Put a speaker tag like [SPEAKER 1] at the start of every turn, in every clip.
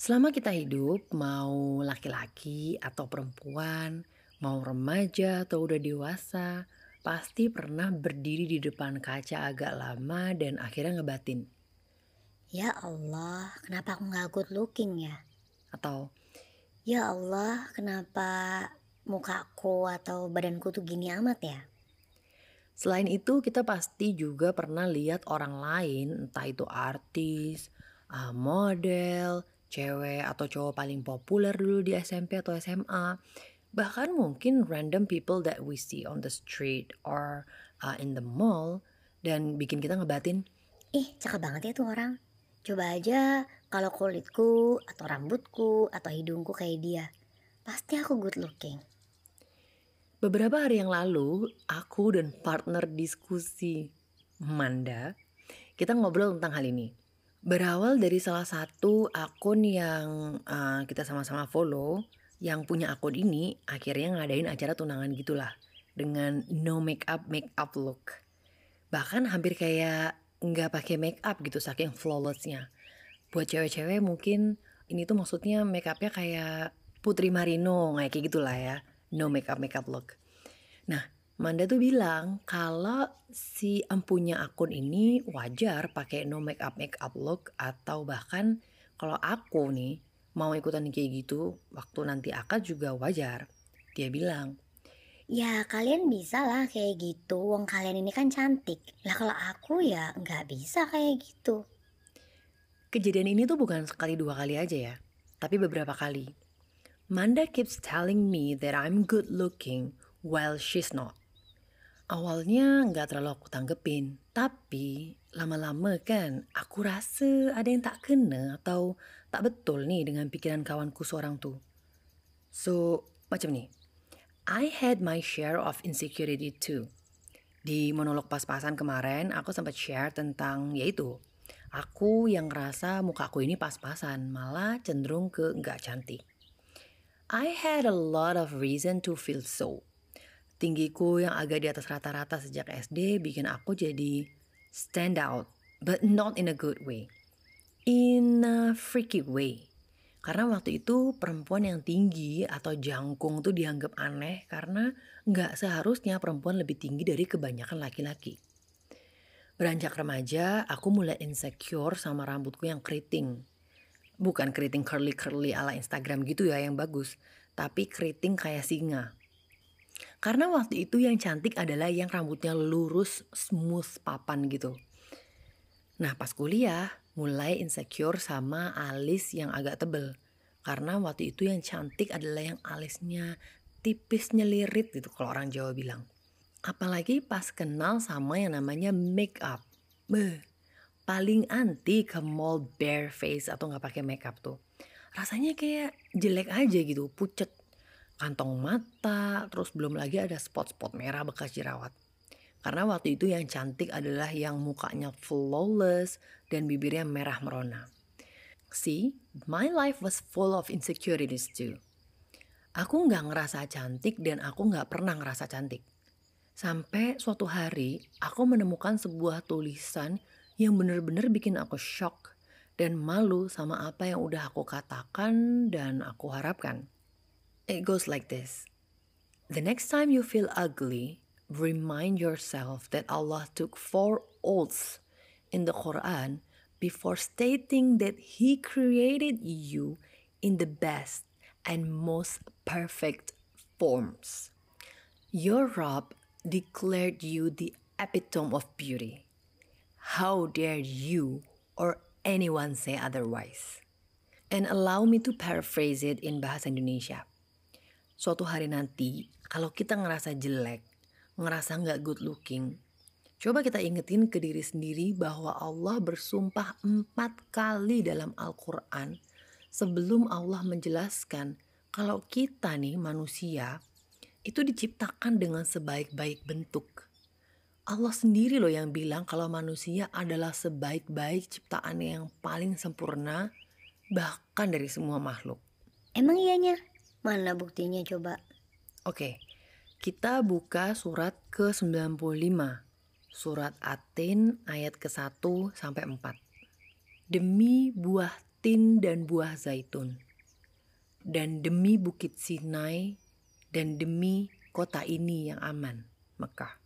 [SPEAKER 1] Selama kita hidup, mau laki-laki atau perempuan, mau remaja atau udah dewasa, pasti pernah berdiri di depan kaca agak lama dan akhirnya ngebatin.
[SPEAKER 2] Ya Allah, kenapa aku nggak good looking ya?
[SPEAKER 1] Atau,
[SPEAKER 2] Ya Allah, kenapa mukaku atau badanku tuh gini amat ya?
[SPEAKER 1] selain itu kita pasti juga pernah lihat orang lain, entah itu artis, ah, model, cewek atau cowok paling populer dulu di SMP atau SMA. Bahkan mungkin random people that we see on the street or uh, in the mall dan bikin kita ngebatin,
[SPEAKER 2] Ih, cakep banget ya tuh orang. Coba aja kalau kulitku atau rambutku atau hidungku kayak dia. Pasti aku good looking.
[SPEAKER 1] Beberapa hari yang lalu, aku dan partner diskusi Manda, kita ngobrol tentang hal ini. Berawal dari salah satu akun yang uh, kita sama-sama follow, yang punya akun ini akhirnya ngadain acara tunangan gitulah dengan no make up make up look. Bahkan hampir kayak nggak pakai make up gitu saking flawlessnya. Buat cewek-cewek mungkin ini tuh maksudnya make upnya kayak Putri Marino kayak gitulah ya no makeup makeup look. Nah, Manda tuh bilang kalau si empunya akun ini wajar pakai no makeup makeup look atau bahkan kalau aku nih mau ikutan kayak gitu waktu nanti akad juga wajar. Dia bilang,
[SPEAKER 2] Ya kalian bisa lah kayak gitu. Wong kalian ini kan cantik. Lah kalau aku ya nggak bisa kayak gitu.
[SPEAKER 1] kejadian ini tuh bukan sekali dua kali aja ya, tapi beberapa kali. Manda keeps telling me that I'm good looking while she's not. Awalnya nggak terlalu aku tanggepin, tapi lama-lama kan aku rasa ada yang tak kena atau tak betul nih dengan pikiran kawanku seorang tuh. So, macam ni. I had my share of insecurity too. Di monolog pas-pasan kemarin, aku sempat share tentang yaitu aku yang ngerasa muka aku ini pas-pasan, malah cenderung ke nggak cantik. I had a lot of reason to feel so. Tinggiku yang agak di atas rata-rata sejak SD bikin aku jadi stand out, but not in a good way. In a freaky way. Karena waktu itu perempuan yang tinggi atau jangkung tuh dianggap aneh karena nggak seharusnya perempuan lebih tinggi dari kebanyakan laki-laki. Beranjak remaja, aku mulai insecure sama rambutku yang keriting. Bukan keriting curly-curly ala Instagram gitu ya yang bagus, tapi keriting kayak singa. Karena waktu itu yang cantik adalah yang rambutnya lurus, smooth, papan gitu. Nah pas kuliah, mulai insecure sama alis yang agak tebel. Karena waktu itu yang cantik adalah yang alisnya tipis nyelirit gitu kalau orang Jawa bilang. Apalagi pas kenal sama yang namanya make up. Beh, paling anti ke mall bare face atau nggak pakai make up tuh. Rasanya kayak jelek aja gitu, pucet. Kantong mata, terus belum lagi ada spot-spot merah bekas jerawat. Karena waktu itu yang cantik adalah yang mukanya flawless dan bibirnya merah merona. See, my life was full of insecurities too. Aku nggak ngerasa cantik dan aku nggak pernah ngerasa cantik. Sampai suatu hari aku menemukan sebuah tulisan yang bener-bener bikin aku shock dan malu sama apa yang udah aku katakan dan aku harapkan. It goes like this. The next time you feel ugly, remind yourself that Allah took four oaths in the Quran before stating that He created you in the best and most perfect forms. Your Rob declared you the epitome of beauty. How dare you or anyone say otherwise? And allow me to paraphrase it in bahasa Indonesia. Suatu hari nanti, kalau kita ngerasa jelek, ngerasa nggak good looking, coba kita ingetin ke diri sendiri bahwa Allah bersumpah empat kali dalam Al-Quran sebelum Allah menjelaskan kalau kita nih manusia itu diciptakan dengan sebaik-baik bentuk. Allah sendiri loh yang bilang kalau manusia adalah sebaik-baik ciptaan yang paling sempurna bahkan dari semua makhluk.
[SPEAKER 2] Emang iyanya? Mana buktinya coba?
[SPEAKER 1] Oke, kita buka surat ke-95. Surat Atin ayat ke-1 sampai 4. Demi buah tin dan buah zaitun. Dan demi bukit Sinai dan demi kota ini yang aman, Mekah.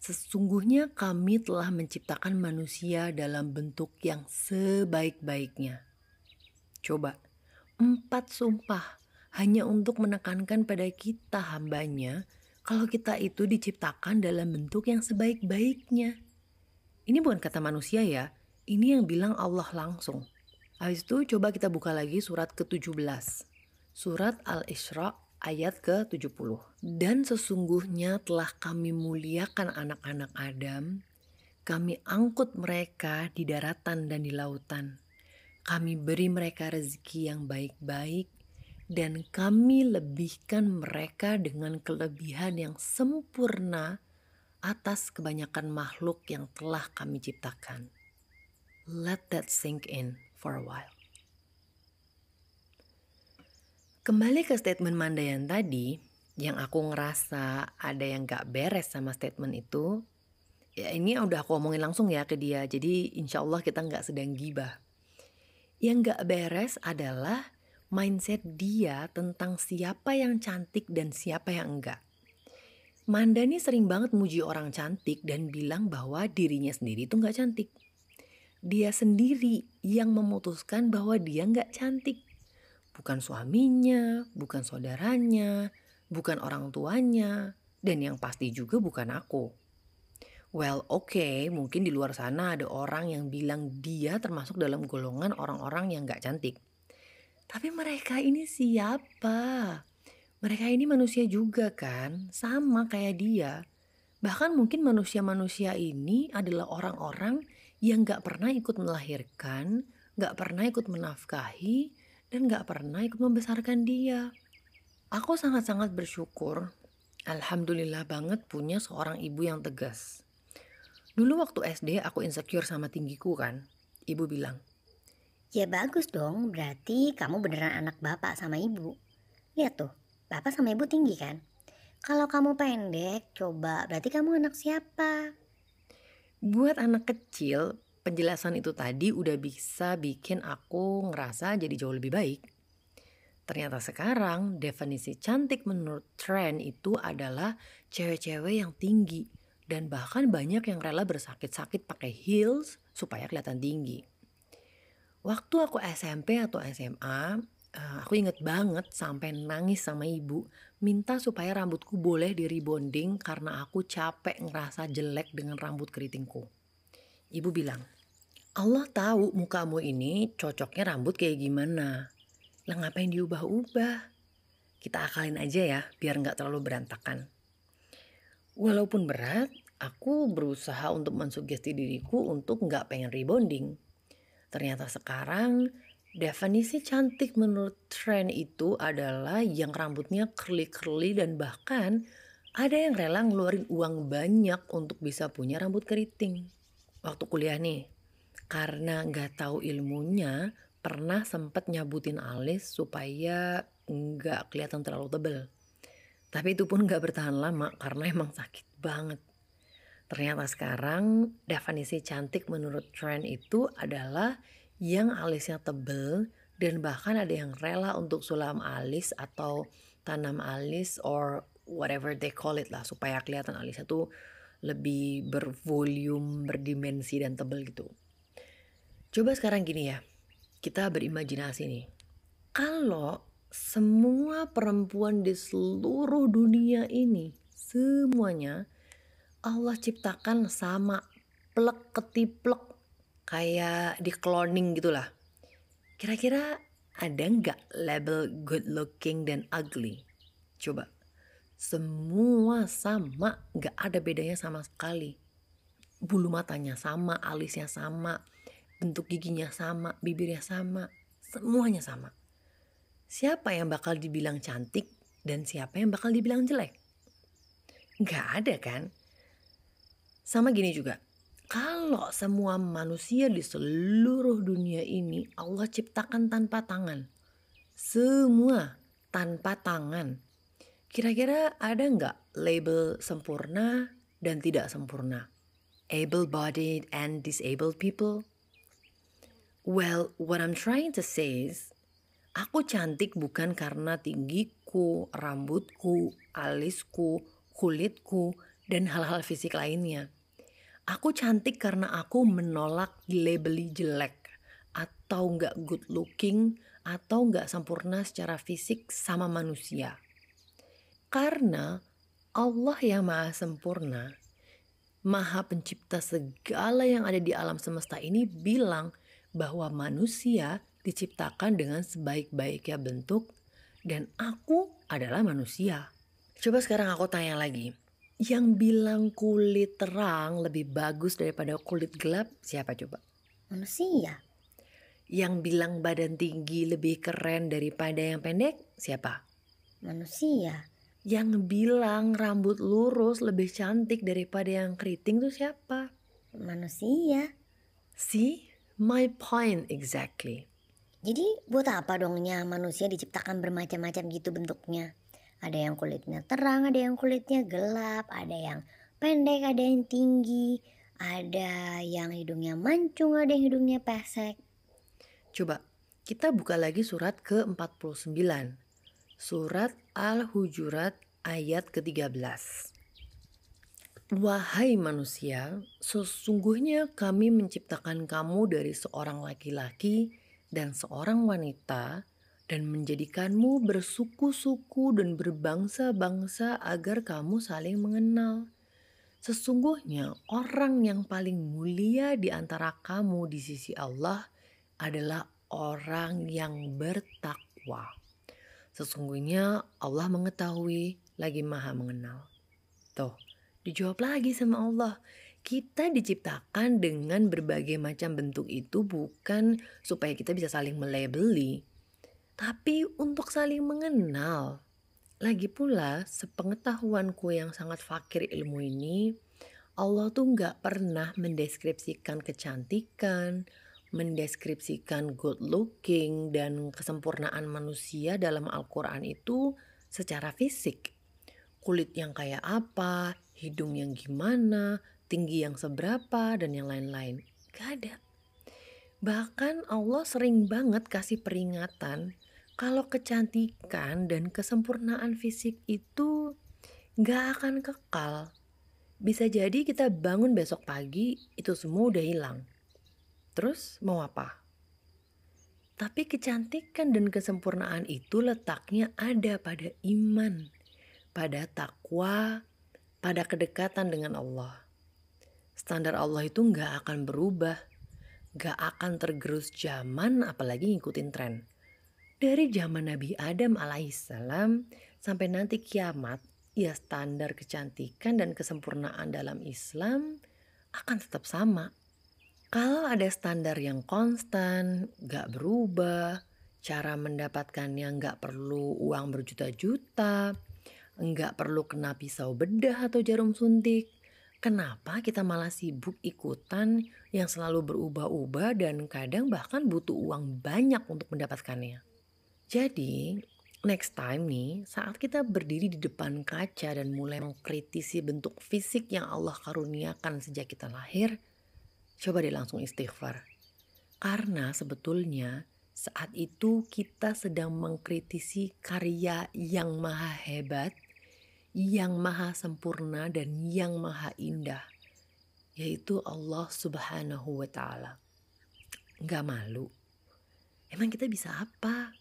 [SPEAKER 1] Sesungguhnya kami telah menciptakan manusia dalam bentuk yang sebaik-baiknya. Coba, empat sumpah hanya untuk menekankan pada kita hambanya kalau kita itu diciptakan dalam bentuk yang sebaik-baiknya. Ini bukan kata manusia ya, ini yang bilang Allah langsung. Habis itu coba kita buka lagi surat ke-17. Surat Al-Isra ayat ke-70. Dan sesungguhnya telah kami muliakan anak-anak Adam, kami angkut mereka di daratan dan di lautan. Kami beri mereka rezeki yang baik-baik dan kami lebihkan mereka dengan kelebihan yang sempurna atas kebanyakan makhluk yang telah kami ciptakan. Let that sink in for a while. Kembali ke statement Mandayan tadi, yang aku ngerasa ada yang gak beres sama statement itu, ya ini udah aku omongin langsung ya ke dia, jadi insya Allah kita gak sedang gibah. Yang gak beres adalah mindset dia tentang siapa yang cantik dan siapa yang enggak. Manda nih sering banget muji orang cantik dan bilang bahwa dirinya sendiri tuh gak cantik dia sendiri yang memutuskan bahwa dia nggak cantik. Bukan suaminya, bukan saudaranya, bukan orang tuanya, dan yang pasti juga bukan aku. Well, oke, okay, mungkin di luar sana ada orang yang bilang dia termasuk dalam golongan orang-orang yang nggak cantik. Tapi mereka ini siapa? Mereka ini manusia juga kan, sama kayak dia. Bahkan mungkin manusia-manusia ini adalah orang-orang yang gak pernah ikut melahirkan, gak pernah ikut menafkahi, dan gak pernah ikut membesarkan dia. Aku sangat-sangat bersyukur, alhamdulillah banget punya seorang ibu yang tegas. Dulu waktu SD aku insecure sama tinggiku kan, ibu bilang,
[SPEAKER 2] Ya bagus dong, berarti kamu beneran anak bapak sama ibu. Lihat tuh, bapak sama ibu tinggi kan? Kalau kamu pendek, coba berarti kamu anak siapa?
[SPEAKER 1] Buat anak kecil, penjelasan itu tadi udah bisa bikin aku ngerasa jadi jauh lebih baik. Ternyata sekarang definisi cantik menurut tren itu adalah cewek-cewek yang tinggi dan bahkan banyak yang rela bersakit-sakit pakai heels supaya kelihatan tinggi. Waktu aku SMP atau SMA, eh, aku inget banget sampai nangis sama ibu minta supaya rambutku boleh di rebonding karena aku capek ngerasa jelek dengan rambut keritingku. Ibu bilang, Allah tahu mukamu ini cocoknya rambut kayak gimana. Lah ngapain diubah-ubah? Kita akalin aja ya biar nggak terlalu berantakan. Walaupun berat, aku berusaha untuk mensugesti diriku untuk nggak pengen rebonding. Ternyata sekarang Definisi cantik menurut tren itu adalah yang rambutnya curly-curly dan bahkan ada yang rela ngeluarin uang banyak untuk bisa punya rambut keriting. Waktu kuliah nih, karena nggak tahu ilmunya, pernah sempet nyabutin alis supaya nggak kelihatan terlalu tebel. Tapi itu pun nggak bertahan lama karena emang sakit banget. Ternyata sekarang definisi cantik menurut tren itu adalah yang alisnya tebel dan bahkan ada yang rela untuk sulam alis atau tanam alis or whatever they call it lah supaya kelihatan alisnya tuh lebih bervolume, berdimensi dan tebel gitu. Coba sekarang gini ya, kita berimajinasi nih. Kalau semua perempuan di seluruh dunia ini, semuanya Allah ciptakan sama plek ketiplek kayak di cloning gitulah. Kira-kira ada nggak label good looking dan ugly? Coba. Semua sama, nggak ada bedanya sama sekali. Bulu matanya sama, alisnya sama, bentuk giginya sama, bibirnya sama, semuanya sama. Siapa yang bakal dibilang cantik dan siapa yang bakal dibilang jelek? Nggak ada kan? Sama gini juga, kalau semua manusia di seluruh dunia ini Allah ciptakan tanpa tangan. Semua tanpa tangan. Kira-kira ada nggak label sempurna dan tidak sempurna? Able-bodied and disabled people? Well, what I'm trying to say is, aku cantik bukan karena tinggiku, rambutku, alisku, kulitku, dan hal-hal fisik lainnya. Aku cantik karena aku menolak dilabeli jelek atau nggak good looking atau nggak sempurna secara fisik sama manusia. Karena Allah yang maha sempurna, maha pencipta segala yang ada di alam semesta ini bilang bahwa manusia diciptakan dengan sebaik-baiknya bentuk dan aku adalah manusia. Coba sekarang aku tanya lagi. Yang bilang kulit terang lebih bagus daripada kulit gelap siapa coba?
[SPEAKER 2] Manusia.
[SPEAKER 1] Yang bilang badan tinggi lebih keren daripada yang pendek siapa?
[SPEAKER 2] Manusia.
[SPEAKER 1] Yang bilang rambut lurus lebih cantik daripada yang keriting tuh siapa?
[SPEAKER 2] Manusia.
[SPEAKER 1] See, my point exactly.
[SPEAKER 2] Jadi buat apa dongnya manusia diciptakan bermacam-macam gitu bentuknya? Ada yang kulitnya terang, ada yang kulitnya gelap, ada yang pendek, ada yang tinggi, ada yang hidungnya mancung, ada yang hidungnya pesek.
[SPEAKER 1] Coba kita buka lagi surat ke-49. Surat Al-Hujurat ayat ke-13. Wahai manusia, sesungguhnya kami menciptakan kamu dari seorang laki-laki dan seorang wanita dan menjadikanmu bersuku-suku dan berbangsa-bangsa agar kamu saling mengenal. Sesungguhnya orang yang paling mulia di antara kamu di sisi Allah adalah orang yang bertakwa. Sesungguhnya Allah mengetahui lagi maha mengenal. Tuh, dijawab lagi sama Allah. Kita diciptakan dengan berbagai macam bentuk itu bukan supaya kita bisa saling melabeli, tapi untuk saling mengenal. Lagi pula, sepengetahuanku yang sangat fakir ilmu ini, Allah tuh nggak pernah mendeskripsikan kecantikan, mendeskripsikan good looking dan kesempurnaan manusia dalam Al-Quran itu secara fisik. Kulit yang kayak apa, hidung yang gimana, tinggi yang seberapa, dan yang lain-lain. Gak ada. Bahkan Allah sering banget kasih peringatan kalau kecantikan dan kesempurnaan fisik itu gak akan kekal. Bisa jadi kita bangun besok pagi itu semua udah hilang. Terus mau apa? Tapi kecantikan dan kesempurnaan itu letaknya ada pada iman, pada takwa, pada kedekatan dengan Allah. Standar Allah itu nggak akan berubah, nggak akan tergerus zaman apalagi ngikutin tren. Dari zaman Nabi Adam alaihissalam sampai nanti kiamat, ya standar kecantikan dan kesempurnaan dalam Islam akan tetap sama. Kalau ada standar yang konstan, gak berubah, cara mendapatkannya gak perlu uang berjuta-juta, nggak perlu kena pisau bedah atau jarum suntik, kenapa kita malah sibuk ikutan yang selalu berubah-ubah dan kadang bahkan butuh uang banyak untuk mendapatkannya? Jadi, next time nih, saat kita berdiri di depan kaca dan mulai mengkritisi bentuk fisik yang Allah karuniakan sejak kita lahir, coba deh langsung istighfar. Karena sebetulnya saat itu kita sedang mengkritisi karya yang maha hebat, yang maha sempurna dan yang maha indah, yaitu Allah Subhanahu wa taala. Gak malu. Emang kita bisa apa?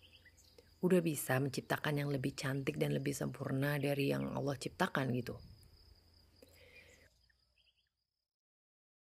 [SPEAKER 1] udah bisa menciptakan yang lebih cantik dan lebih sempurna dari yang Allah ciptakan gitu.